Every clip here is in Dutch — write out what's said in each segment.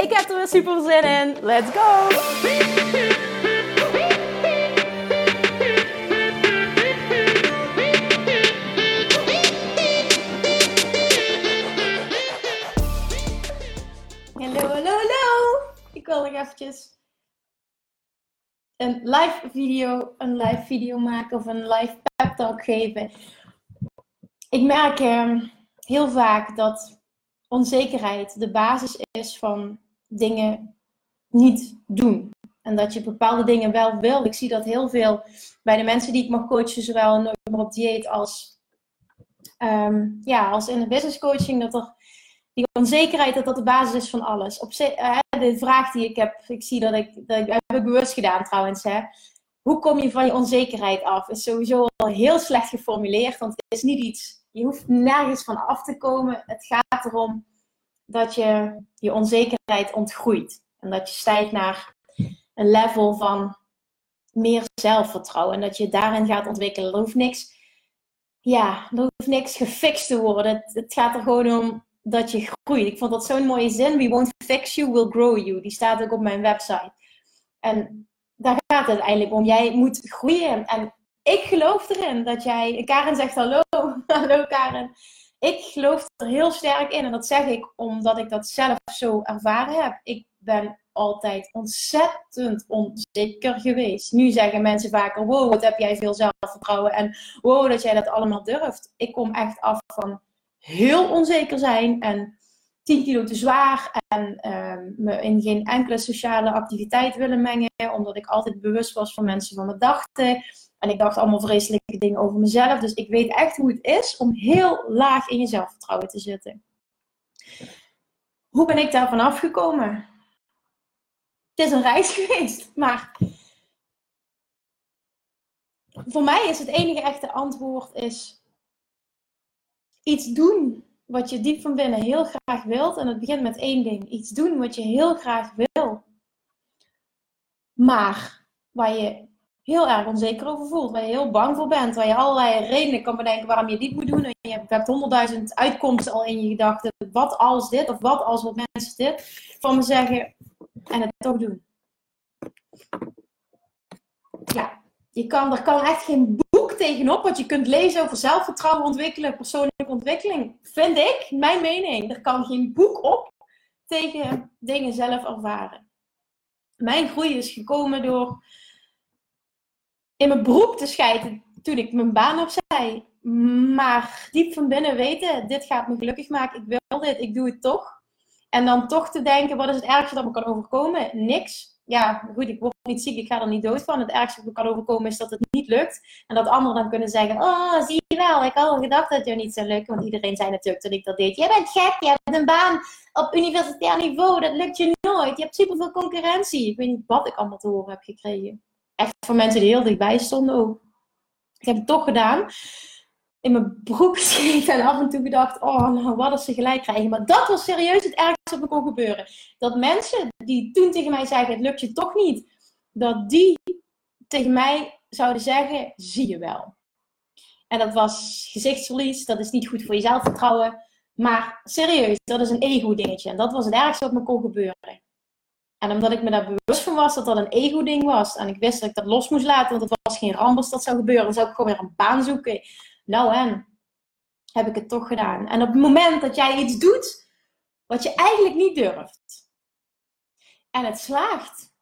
Ik heb er weer super zin in. Let's go! Hallo, hallo, hallo! Ik wil nog eventjes een live video, een live video maken of een live pep talk geven. Ik merk uh, heel vaak dat onzekerheid de basis is van dingen niet doen. En dat je bepaalde dingen wel wil. Ik zie dat heel veel bij de mensen die ik mag coachen, zowel op dieet als, um, ja, als in de business coaching, dat er die onzekerheid dat dat de basis is van alles. Op, uh, de vraag die ik heb, ik zie dat ik, dat heb ik bewust gedaan trouwens, hè. Hoe kom je van je onzekerheid af? Is sowieso al heel slecht geformuleerd, want het is niet iets, je hoeft nergens van af te komen. Het gaat erom dat je je onzekerheid ontgroeit. En dat je stijgt naar een level van meer zelfvertrouwen. En dat je daarin gaat ontwikkelen. Er hoeft niks, ja, er hoeft niks gefixt te worden. Het, het gaat er gewoon om dat je groeit. Ik vond dat zo'n mooie zin. We won't fix you, we'll grow you. Die staat ook op mijn website. En daar gaat het eigenlijk om. Jij moet groeien. En ik geloof erin dat jij... Karen zegt hallo. hallo Karen. Ik geloof er heel sterk in. En dat zeg ik omdat ik dat zelf zo ervaren heb. Ik ben altijd ontzettend onzeker geweest. Nu zeggen mensen vaker: wow, wat heb jij veel zelfvertrouwen. En wow, dat jij dat allemaal durft. Ik kom echt af van heel onzeker zijn en 10 kilo te zwaar en uh, me in geen enkele sociale activiteit willen mengen, omdat ik altijd bewust was van mensen van me dachten. En ik dacht allemaal vreselijke dingen over mezelf. Dus ik weet echt hoe het is om heel laag in je zelfvertrouwen te zitten. Hoe ben ik daarvan afgekomen? Het is een reis geweest, maar voor mij is het enige echte antwoord is iets doen wat je diep van binnen heel graag wilt. En het begint met één ding. Iets doen wat je heel graag wil. Maar waar je heel erg onzeker over voelt. Waar je heel bang voor bent. Waar je allerlei redenen kan bedenken waarom je dit moet doen. En je hebt honderdduizend uitkomsten al in je gedachten. Wat als dit of wat als wat mensen dit. Van me zeggen en het toch doen. Ja, je kan, er kan echt geen boek tegenop wat je kunt lezen over zelfvertrouwen ontwikkelen, persoonlijke ontwikkeling. Vind ik, mijn mening. Er kan geen boek op tegen dingen zelf ervaren. Mijn groei is gekomen door in mijn broek te scheiden toen ik mijn baan opzij. Maar diep van binnen weten, dit gaat me gelukkig maken. Ik wil dit, ik doe het toch. En dan toch te denken, wat is het ergste dat me kan overkomen? Niks ja, goed, ik word niet ziek, ik ga er niet dood van. Het ergste wat me kan overkomen is dat het niet lukt. En dat anderen dan kunnen zeggen, oh, zie je wel, ik had al gedacht dat het jou niet zou lukken. Want iedereen zei natuurlijk dat ik dat deed. Jij bent gek, je hebt een baan op universitair niveau, dat lukt je nooit. Je hebt superveel concurrentie. Ik weet niet wat ik allemaal te horen heb gekregen. Echt van mensen die heel dichtbij stonden ook. Ik heb het toch gedaan in mijn broek geschreven en af en toe gedacht, oh, nou, wat als ze gelijk krijgen. Maar dat was serieus het ergste wat me kon gebeuren. Dat mensen die toen tegen mij zeggen, het lukt je toch niet, dat die tegen mij zouden zeggen, zie je wel. En dat was gezichtsverlies, dat is niet goed voor je zelfvertrouwen. Maar serieus, dat is een ego-dingetje. En dat was het ergste wat me kon gebeuren. En omdat ik me daar bewust van was dat dat een ego-ding was. En ik wist dat ik dat los moest laten, want het was geen ramp dat zou gebeuren. Dan zou ik gewoon weer een baan zoeken. Nou en, heb ik het toch gedaan. En op het moment dat jij iets doet wat je eigenlijk niet durft. En het slaagt.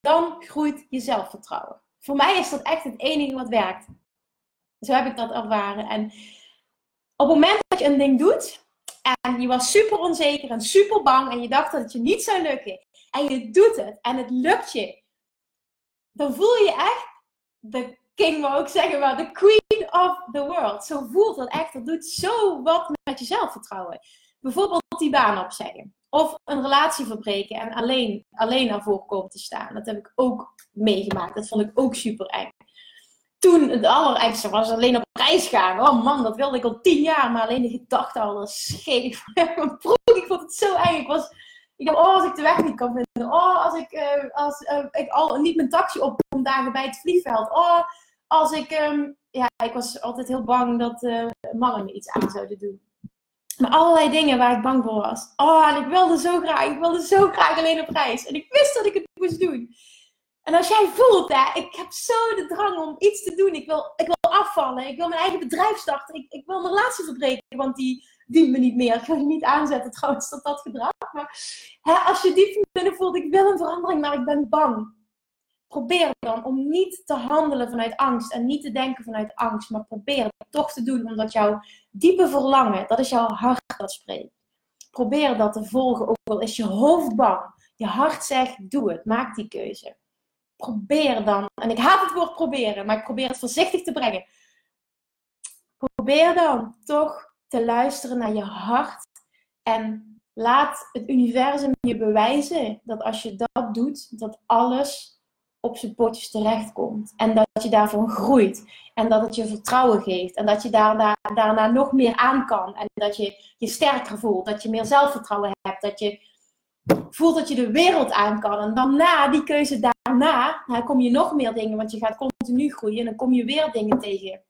Dan groeit je zelfvertrouwen. Voor mij is dat echt het enige wat werkt. Zo heb ik dat ervaren. En op het moment dat je een ding doet en je was super onzeker en super bang en je dacht dat het je niet zou lukken en je doet het en het lukt je, dan voel je echt de king, wou ik zeggen, maar de queen of the world. Zo voelt dat echt. Dat doet zo wat met je zelfvertrouwen. Bijvoorbeeld die baan opzeggen. Of een relatie verbreken en alleen, alleen ervoor komen te staan. Dat heb ik ook meegemaakt. Dat vond ik ook super eng. Toen, het allerengste was alleen op reis gaan. Oh man, dat wilde ik al tien jaar. Maar alleen de gedachte al, dat scheef. ik vond het zo eng. Ik was... Ik dacht, oh, als ik de weg niet kan vinden. Oh, als ik, uh, als, uh, ik al niet mijn taxi opkom dagen bij het vliegveld. Oh, als ik... Um, ja, ik was altijd heel bang dat uh, mannen me iets aan zouden doen. Maar allerlei dingen waar ik bang voor was. Oh, en ik wilde zo graag, ik wilde zo graag alleen op reis. En ik wist dat ik het moest doen. En als jij voelt, hè, ik heb zo de drang om iets te doen. Ik wil, ik wil afvallen. Ik wil mijn eigen bedrijf starten. Ik, ik wil mijn relatie verbreken, want die dient me niet meer. Ik ga die niet aanzetten trouwens tot dat gedrag. Maar hè, als je diep binnen voelt, ik wil een verandering, maar ik ben bang. Probeer dan om niet te handelen vanuit angst en niet te denken vanuit angst. Maar probeer het toch te doen, omdat jouw diepe verlangen, dat is jouw hart dat spreekt. Probeer dat te volgen, ook al is je hoofd bang. Je hart zegt, doe het, maak die keuze probeer dan, en ik haat het woord proberen, maar ik probeer het voorzichtig te brengen. Probeer dan toch te luisteren naar je hart en laat het universum je bewijzen dat als je dat doet, dat alles op zijn potjes terechtkomt. En dat je daarvan groeit. En dat het je vertrouwen geeft. En dat je daarna, daarna nog meer aan kan. En dat je je sterker voelt. Dat je meer zelfvertrouwen hebt. Dat je voelt dat je de wereld aan kan. En dan na die keuze daarna, kom je nog meer dingen, want je gaat continu groeien. En dan kom je weer dingen tegen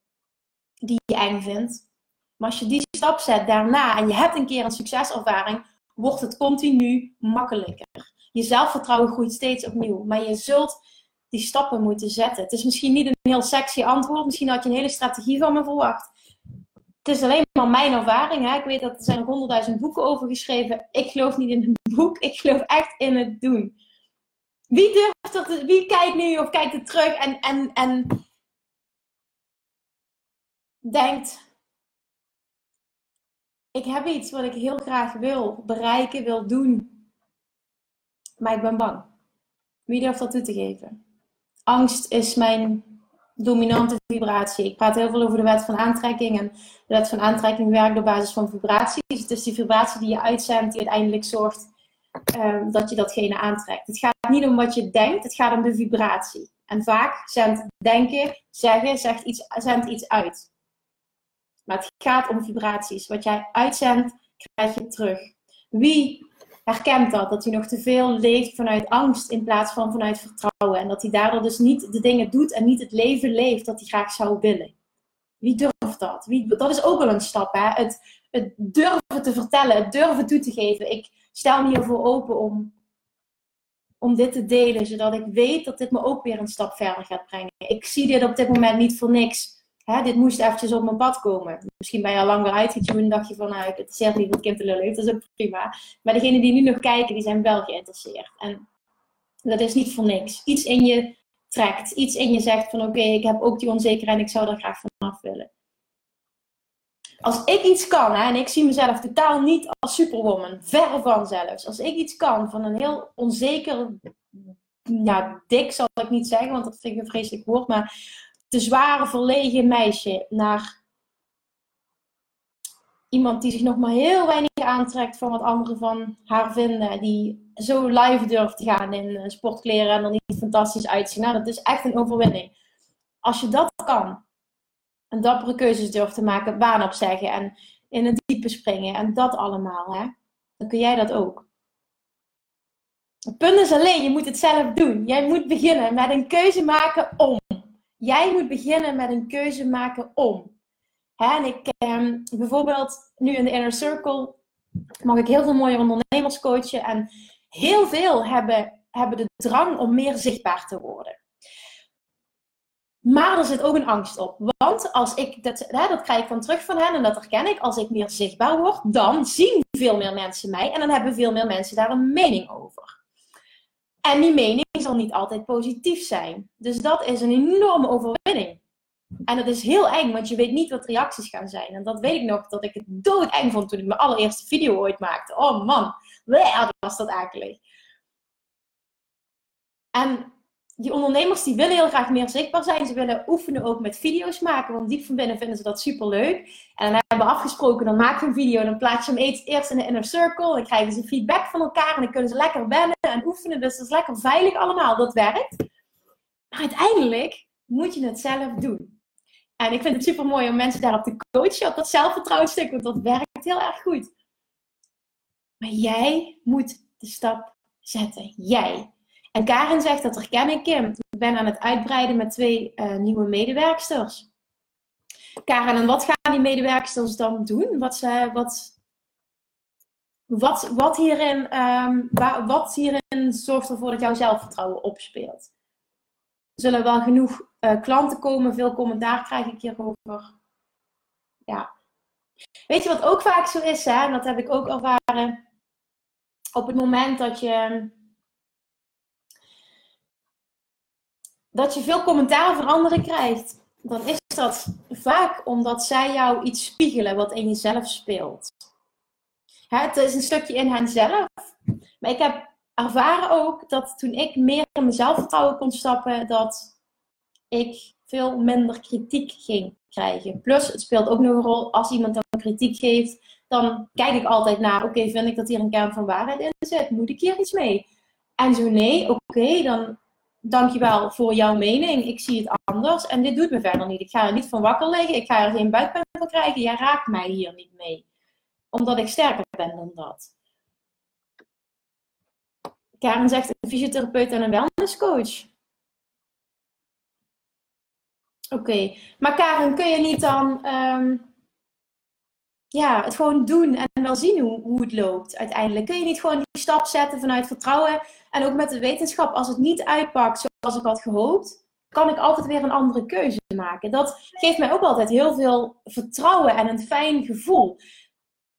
die je eng vindt. Maar als je die stap zet daarna en je hebt een keer een succeservaring, wordt het continu makkelijker. Je zelfvertrouwen groeit steeds opnieuw. Maar je zult die stappen moeten zetten. Het is misschien niet een heel sexy antwoord. Misschien had je een hele strategie van me verwacht het is alleen maar mijn ervaring. Hè? Ik weet dat er zijn honderdduizend boeken over geschreven. Ik geloof niet in een boek. Ik geloof echt in het doen. Wie durft dat? Wie kijkt nu of kijkt er terug en, en, en denkt: Ik heb iets wat ik heel graag wil bereiken, wil doen. Maar ik ben bang. Wie durft dat toe te geven? Angst is mijn dominante vibratie. Ik praat heel veel over de wet van aantrekking. En de wet van aantrekking werkt op basis van vibratie. Dus het is die vibratie die je uitzendt die uiteindelijk zorgt um, dat je datgene aantrekt. Het gaat niet om wat je denkt, het gaat om de vibratie. En vaak zendt denken, zeggen, zegt iets, zendt iets uit. Maar het gaat om vibraties. Wat jij uitzendt, krijg je terug. Wie herkent dat. Dat hij nog te veel leeft vanuit angst in plaats van vanuit vertrouwen. En dat hij daardoor dus niet de dingen doet en niet het leven leeft dat hij graag zou willen. Wie durft dat? Wie, dat is ook wel een stap. Hè? Het, het durven te vertellen, het durven toe te geven. Ik stel me hiervoor open om, om dit te delen, zodat ik weet dat dit me ook weer een stap verder gaat brengen. Ik zie dit op dit moment niet voor niks hè, dit moest eventjes op mijn pad komen. Misschien ben je al lang weer uitgetuned en dacht je van, nou, het is niet niet het kind te lullen dat is ook prima. Maar degenen die nu nog kijken, die zijn wel geïnteresseerd. En dat is niet voor niks. Iets in je trekt, iets in je zegt van, oké, ik heb ook die onzekerheid en ik zou daar graag vanaf willen. Als ik iets kan, hè, en ik zie mezelf totaal niet als superwoman, verre van zelfs. Als ik iets kan van een heel onzeker, ja, dik zal ik niet zeggen, want dat vind ik een vreselijk woord, maar te zware, verlegen meisje naar iemand die zich nog maar heel weinig aantrekt van wat anderen van haar vinden. Die zo live durft te gaan in eh, sportkleren en er niet fantastisch uitzien. Nou, dat is echt een overwinning. Als je dat kan, en dappere keuzes durft te maken, baan opzeggen en in het diepe springen en dat allemaal, hè, dan kun jij dat ook. Het punt is alleen, je moet het zelf doen. Jij moet beginnen met een keuze maken om. Jij moet beginnen met een keuze maken om. Hè, en ik, eh, bijvoorbeeld nu in de Inner Circle, mag ik heel veel mooie ondernemers coachen. En heel veel hebben, hebben de drang om meer zichtbaar te worden. Maar er zit ook een angst op. Want als ik, dat, hè, dat krijg ik dan terug van hen en dat herken ik. Als ik meer zichtbaar word, dan zien veel meer mensen mij. En dan hebben veel meer mensen daar een mening over. En die mening zal niet altijd positief zijn. Dus dat is een enorme overwinning. En dat is heel eng, want je weet niet wat reacties gaan zijn. En dat weet ik nog, dat ik het doodeng vond toen ik mijn allereerste video ooit maakte. Oh man, wat was dat eigenlijk. En die ondernemers die willen heel graag meer zichtbaar zijn. Ze willen oefenen ook met video's maken, want diep van binnen vinden ze dat super leuk. En dan hebben we afgesproken, dan maak je een video, dan plaats je hem eerst in de inner circle. Dan krijgen ze feedback van elkaar en dan kunnen ze lekker wennen en oefenen. Dus dat is lekker veilig allemaal, dat werkt. Maar uiteindelijk moet je het zelf doen. En ik vind het super mooi om mensen daarop te coachen, op dat zelfvertrouwenstuk, want dat werkt heel erg goed. Maar jij moet de stap zetten. Jij. En Karen zegt, dat herken ik Kim. Ik ben aan het uitbreiden met twee uh, nieuwe medewerksters. Karen, en wat gaan die medewerksters dan doen? Wat, ze, wat, wat, wat, hierin, um, wat hierin zorgt ervoor dat jouw zelfvertrouwen opspeelt? Er zullen wel genoeg uh, klanten komen, veel commentaar krijg ik hierover. Ja. Weet je wat ook vaak zo is, hè? en dat heb ik ook ervaren. Op het moment dat je dat je veel commentaar van anderen krijgt, dan is dat vaak omdat zij jou iets spiegelen wat in jezelf speelt. het is een stukje in henzelf. Maar ik heb ervaren ook dat toen ik meer in mijn zelfvertrouwen kon stappen, dat ik veel minder kritiek ging krijgen. Plus, het speelt ook nog een rol als iemand dan kritiek geeft, dan kijk ik altijd naar, oké, vind ik dat hier een kern van waarheid in zit? Moet ik hier iets mee? En zo nee, oké, dan dankjewel voor jouw mening. Ik zie het anders en dit doet me verder niet. Ik ga er niet van wakker liggen. Ik ga er geen buikpijn van krijgen. Jij raakt mij hier niet mee. Omdat ik sterker ben dan dat. Karen zegt een fysiotherapeut en een wellnesscoach. Oké, maar Karen, kun je niet dan ehm, ja, het gewoon doen en wel zien hoe, hoe het loopt uiteindelijk. Kun je niet gewoon die stap zetten vanuit vertrouwen en ook met de wetenschap, als het niet uitpakt zoals ik had gehoopt, kan ik altijd weer een andere keuze maken. Dat geeft mij ook altijd heel veel vertrouwen en een fijn gevoel.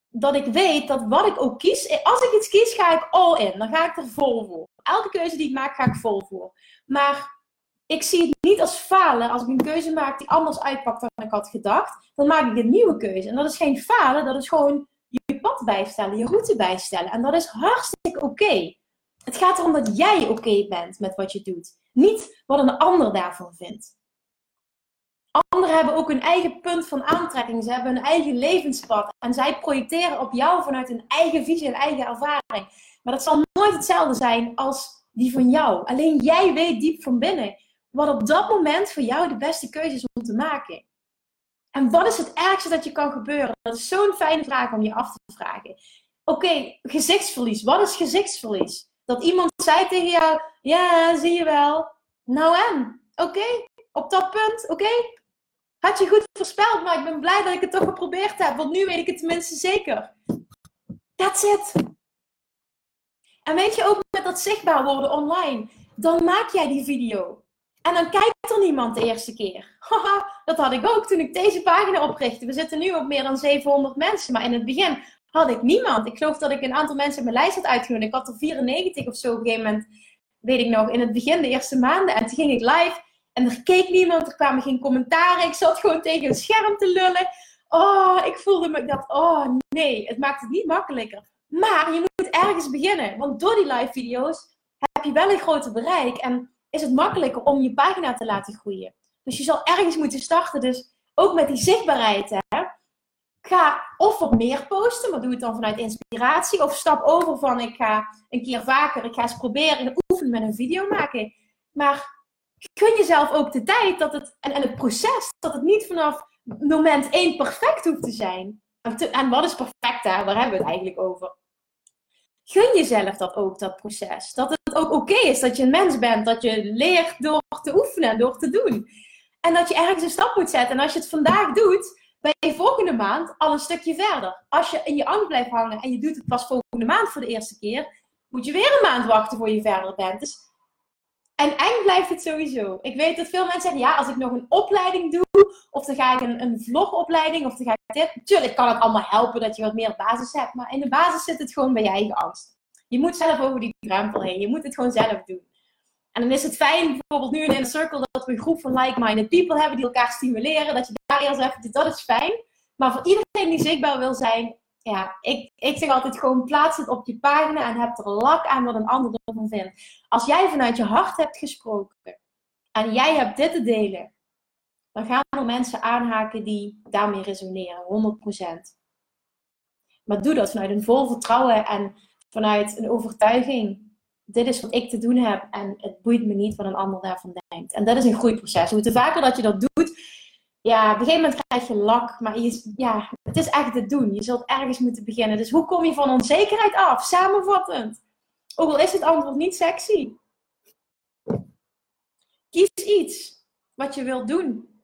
Dat ik weet dat wat ik ook kies, als ik iets kies, ga ik all in. Dan ga ik er vol voor. Elke keuze die ik maak, ga ik vol voor. Maar ik zie het niet als falen als ik een keuze maak die anders uitpakt dan ik had gedacht. Dan maak ik een nieuwe keuze. En dat is geen falen, dat is gewoon je pad bijstellen, je route bijstellen. En dat is hartstikke oké. Het gaat erom dat jij oké bent met wat je doet. Niet wat een ander daarvan vindt. Anderen hebben ook hun eigen punt van aantrekking. Ze hebben hun eigen levenspad. En zij projecteren op jou vanuit hun eigen visie en eigen ervaring. Maar dat zal nooit hetzelfde zijn als die van jou. Alleen jij weet diep van binnen wat op dat moment voor jou de beste keuze is om te maken. En wat is het ergste dat je kan gebeuren? Dat is zo'n fijne vraag om je af te vragen. Oké, gezichtsverlies. Wat is gezichtsverlies? Dat iemand zei tegen jou: Ja, zie je wel. Nou en? Oké, op dat punt, oké. Had je goed voorspeld, maar ik ben blij dat ik het toch geprobeerd heb. Want nu weet ik het tenminste zeker. That's it. En weet je ook met dat zichtbaar worden online. Dan maak jij die video. En dan kijkt er niemand de eerste keer. Dat had ik ook toen ik deze pagina oprichtte. We zitten nu op meer dan 700 mensen. Maar in het begin had ik niemand. Ik geloof dat ik een aantal mensen op mijn lijst had uitgenodigd. Ik had er 94 of zo op een gegeven moment. Weet ik nog, in het begin, de eerste maanden. En toen ging ik live. En er keek niemand. Er kwamen geen commentaren. Ik zat gewoon tegen een scherm te lullen. Oh, ik voelde me. Dacht, oh nee, het maakt het niet makkelijker. Maar je moet ergens beginnen. Want door die live video's heb je wel een groter bereik. En is het makkelijker om je pagina te laten groeien. Dus je zal ergens moeten starten. Dus ook met die zichtbaarheid. Hè, ga of wat meer posten, maar doe het dan vanuit inspiratie. Of stap over van ik ga een keer vaker, ik ga eens proberen oefenen met een video maken. Maar gun jezelf ook de tijd dat het, en, en het proces, dat het niet vanaf moment één perfect hoeft te zijn. En, en wat is perfect daar? Waar hebben we het eigenlijk over? Gun jezelf dat ook, dat proces. Dat het ook oké is dat je een mens bent, dat je leert door te oefenen en door te doen. En dat je ergens een stap moet zetten. En als je het vandaag doet, ben je volgende maand al een stukje verder. Als je in je angst blijft hangen en je doet het pas volgende maand voor de eerste keer, moet je weer een maand wachten voor je verder bent. Dus en eng blijft het sowieso. Ik weet dat veel mensen zeggen, ja, als ik nog een opleiding doe, of dan ga ik een, een vlogopleiding, of dan ga dit. Tuurlijk kan het allemaal helpen dat je wat meer basis hebt, maar in de basis zit het gewoon bij je eigen angst. Je moet zelf over die drempel heen. Je moet het gewoon zelf doen. En dan is het fijn, bijvoorbeeld nu in een circle, dat we een groep van like-minded people hebben die elkaar stimuleren. Dat je daar eerst even, dat is fijn. Maar voor iedereen die zichtbaar wil zijn, ja, ik, ik zeg altijd gewoon plaats het op je pagina en heb er lak aan wat een ander ervan vindt. Als jij vanuit je hart hebt gesproken en jij hebt dit te delen, dan gaan er mensen aanhaken die daarmee resoneren, 100%. Maar doe dat vanuit een vol vertrouwen en vanuit een overtuiging. Dit is wat ik te doen heb en het boeit me niet wat een ander daarvan denkt. En dat is een groeiproces. Hoe te vaker dat je dat doet, ja, op een gegeven moment krijg je lak, maar je, ja, het is echt te doen. Je zult ergens moeten beginnen. Dus hoe kom je van onzekerheid af? Samenvattend. Ook al is het antwoord niet sexy. Kies iets wat je wilt doen.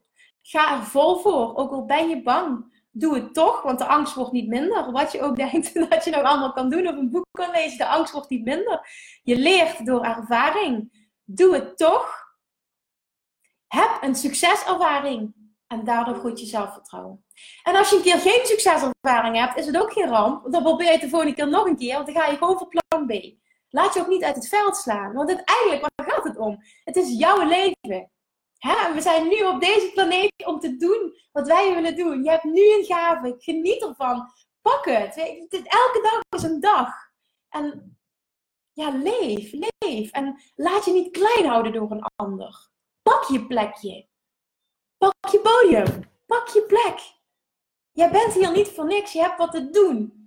Ga er vol voor, ook al ben je bang. Doe het toch, want de angst wordt niet minder. Wat je ook denkt dat je nog allemaal kan doen of een boek kan lezen, de angst wordt niet minder. Je leert door ervaring. Doe het toch. Heb een succeservaring. En daardoor groeit je zelfvertrouwen. En als je een keer geen succeservaring hebt, is het ook geen ramp. Dan probeer je het de volgende keer nog een keer, want dan ga je gewoon voor plan B. Laat je ook niet uit het veld slaan. Want uiteindelijk, waar gaat het om? Het is jouw leven. Hè? We zijn nu op deze planeet om te doen wat wij willen doen. Je hebt nu een gave. Geniet ervan. Pak het. Elke dag is een dag. En ja, leef, leef. En laat je niet klein houden door een ander. Pak je plekje. Pak je podium. Pak je plek. Jij bent hier niet voor niks. Je hebt wat te doen.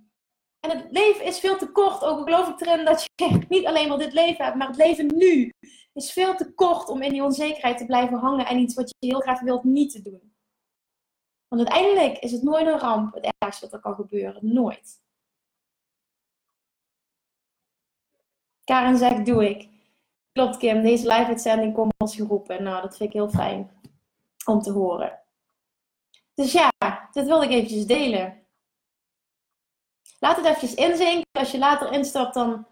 En het leven is veel te kort. Ook geloof ik erin dat je niet alleen maar dit leven hebt, maar het leven nu is veel te kort om in die onzekerheid te blijven hangen en iets wat je heel graag wilt niet te doen. Want uiteindelijk is het nooit een ramp, het ergste wat er kan gebeuren. Nooit. Karen zegt, doe ik. Klopt Kim, deze live-uitzending komt als geroepen. Nou, dat vind ik heel fijn om te horen. Dus ja, dit wilde ik eventjes delen. Laat het eventjes inzinken. Als je later instapt, dan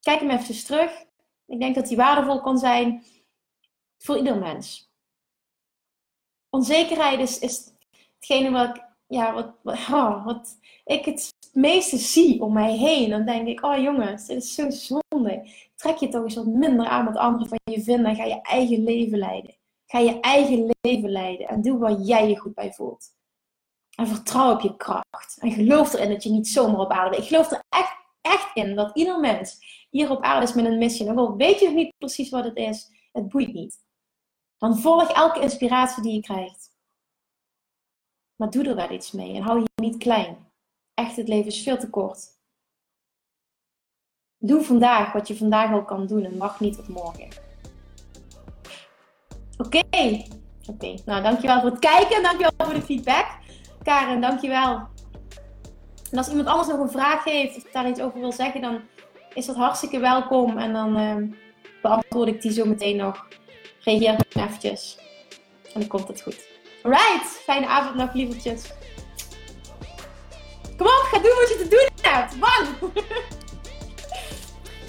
kijk hem eventjes terug. Ik denk dat die waardevol kan zijn voor ieder mens. Onzekerheid is, is hetgene wat, ja, wat, oh, wat ik het meeste zie om mij heen. Dan denk ik, oh jongens, dit is zo zonde. Trek je toch eens wat minder aan wat anderen van je vinden en ga je eigen leven leiden. Ga je eigen leven leiden en doe waar jij je goed bij voelt. En vertrouw op je kracht. En geloof erin dat je niet zomaar op aarde bent. Ik geloof er echt, echt in dat ieder mens hier op aarde is met een missie. Al weet je nog niet precies wat het is, het boeit niet. Dan volg elke inspiratie die je krijgt. Maar doe er wel iets mee en hou je niet klein. Echt, het leven is veel te kort. Doe vandaag wat je vandaag al kan doen en wacht niet tot morgen. Oké. Oké, nou dankjewel voor het kijken. Dankjewel voor de feedback. Karen, dankjewel. En als iemand anders nog een vraag heeft of daar iets over wil zeggen, dan is dat hartstikke welkom. En dan uh, beantwoord ik die zo meteen nog. Reageer eventjes. En dan komt het goed. Alright, fijne avond nog, lievertjes. Kom op, ga doen wat je te doen hebt. Bang!